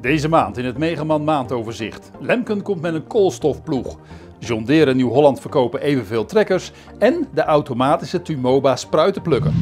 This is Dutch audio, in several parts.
Deze maand in het Megaman maandoverzicht. Lemken komt met een koolstofploeg. John Deere Nieuw-Holland verkopen evenveel trekkers. En de automatische Tumoba spruitenplukker.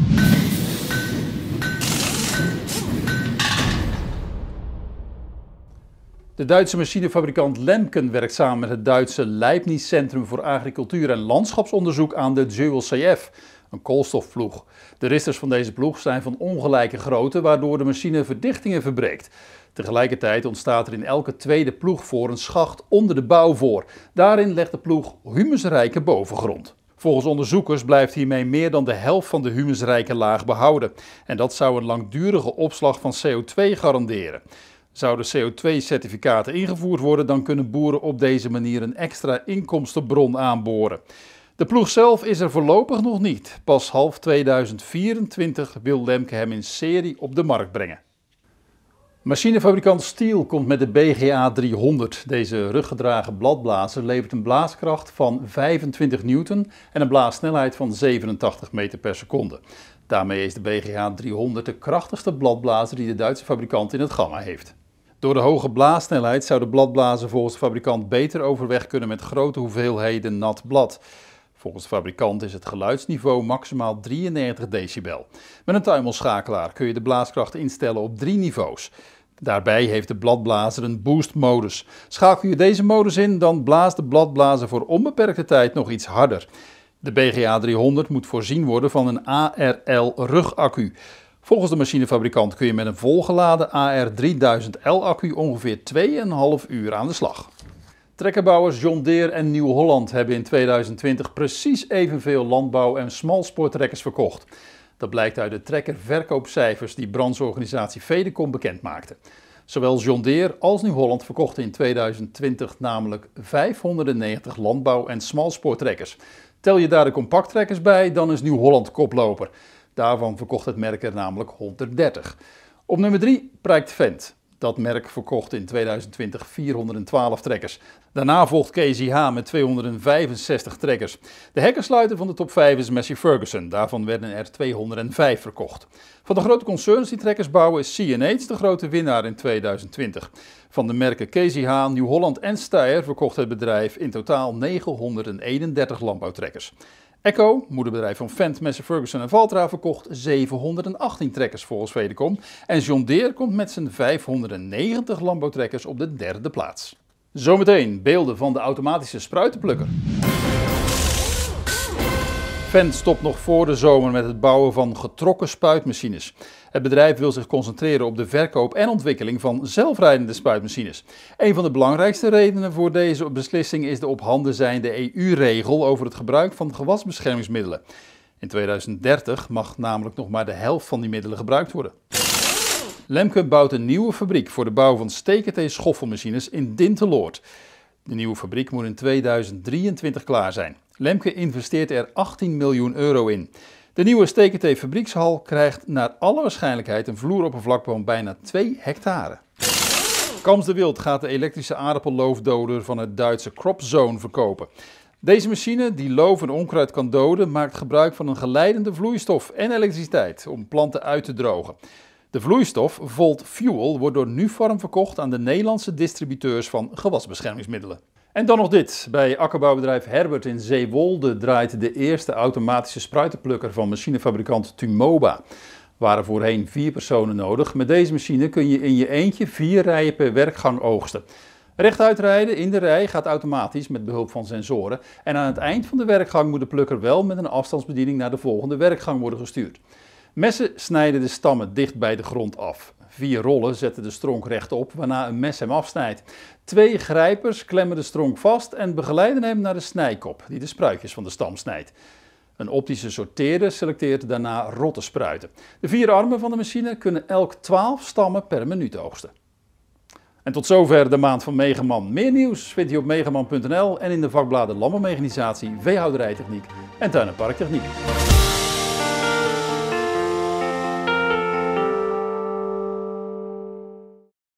De Duitse machinefabrikant Lemken werkt samen met het Duitse Leibniz Centrum voor Agricultuur en Landschapsonderzoek aan de JULCF, een koolstofploeg. De risters van deze ploeg zijn van ongelijke grootte, waardoor de machine verdichtingen verbreekt. Tegelijkertijd ontstaat er in elke tweede ploeg voor een schacht onder de bouw voor. Daarin legt de ploeg humusrijke bovengrond. Volgens onderzoekers blijft hiermee meer dan de helft van de humusrijke laag behouden. En dat zou een langdurige opslag van CO2 garanderen. Zouden CO2-certificaten ingevoerd worden, dan kunnen boeren op deze manier een extra inkomstenbron aanboren. De ploeg zelf is er voorlopig nog niet. Pas half 2024 wil Lemke hem in serie op de markt brengen. Machinefabrikant Steel komt met de BGA 300. Deze ruggedragen bladblazer levert een blaaskracht van 25 newton en een blaassnelheid van 87 meter per seconde. Daarmee is de BGA 300 de krachtigste bladblazer die de Duitse fabrikant in het gamma heeft. Door de hoge blaassnelheid zou de bladblazer volgens de fabrikant beter overweg kunnen met grote hoeveelheden nat blad. Volgens de fabrikant is het geluidsniveau maximaal 93 decibel. Met een tuimelschakelaar kun je de blaaskracht instellen op drie niveaus. Daarbij heeft de bladblazer een boost-modus. Schakel je deze modus in, dan blaast de bladblazer voor onbeperkte tijd nog iets harder. De BGA 300 moet voorzien worden van een ARL rugaccu. Volgens de machinefabrikant kun je met een volgeladen AR3000L accu ongeveer 2,5 uur aan de slag. Trekkerbouwers John Deere en Nieuw-Holland hebben in 2020 precies evenveel landbouw- en smalspoortrekkers verkocht. Dat blijkt uit de trekkerverkoopcijfers die brandsorganisatie Fedecom bekend maakte. Zowel John Deere als Nieuw-Holland verkochten in 2020 namelijk 590 landbouw- en smalspoortrekkers. Tel je daar de compacttrekkers bij, dan is Nieuw-Holland koploper. Daarvan verkocht het merk er namelijk 130. Op nummer 3 prijkt Vent. Dat merk verkocht in 2020 412 trekkers. Daarna volgt KZH met 265 trekkers. De hekkensluiter van de top 5 is Massey Ferguson. Daarvan werden er 205 verkocht. Van de grote concerns die trekkers bouwen is CNH de grote winnaar in 2020. Van de merken KZH, Nieuw-Holland en Steyr verkocht het bedrijf in totaal 931 landbouwtrekkers. Echo, moederbedrijf van Fendt, Massey Ferguson en Valtra, verkocht 718 trekkers volgens Vedecom. En John Deere komt met zijn 590 landbouwtrekkers op de derde plaats. Zometeen beelden van de automatische spruitenplukker. Fendt stopt nog voor de zomer met het bouwen van getrokken spuitmachines. Het bedrijf wil zich concentreren op de verkoop en ontwikkeling van zelfrijdende spuitmachines. Een van de belangrijkste redenen voor deze beslissing is de op handen zijnde EU-regel over het gebruik van gewasbeschermingsmiddelen. In 2030 mag namelijk nog maar de helft van die middelen gebruikt worden. Lemke bouwt een nieuwe fabriek voor de bouw van STKT-schoffelmachines in Dinteloord. De nieuwe fabriek moet in 2023 klaar zijn. Lemke investeert er 18 miljoen euro in. De nieuwe STKT fabriekshal krijgt naar alle waarschijnlijkheid een vloeroppervlak van bijna 2 hectare. Kams de Wild gaat de elektrische aardappelloofdoder van het Duitse CropZone verkopen. Deze machine, die loof en onkruid kan doden, maakt gebruik van een geleidende vloeistof en elektriciteit om planten uit te drogen. De vloeistof Volt Fuel wordt door Nufarm verkocht aan de Nederlandse distributeurs van gewasbeschermingsmiddelen. En dan nog dit. Bij akkerbouwbedrijf Herbert in Zeewolde draait de eerste automatische spruitenplukker van machinefabrikant Tumoba. Waren voorheen vier personen nodig. Met deze machine kun je in je eentje vier rijen per werkgang oogsten. Rechtuit rijden in de rij gaat automatisch met behulp van sensoren. En aan het eind van de werkgang moet de plukker wel met een afstandsbediening naar de volgende werkgang worden gestuurd. Messen snijden de stammen dicht bij de grond af. Vier rollen zetten de stronk rechtop, waarna een mes hem afsnijdt. Twee grijpers klemmen de stronk vast en begeleiden hem naar de snijkop, die de spruitjes van de stam snijdt. Een optische sorteerder selecteert daarna rotte spruiten. De vier armen van de machine kunnen elk 12 stammen per minuut oogsten. En tot zover de maand van Megaman. Meer nieuws vindt u op megaman.nl en in de vakbladen Landbouwmechanisatie, Veehouderijtechniek en Tuin- en Parktechniek.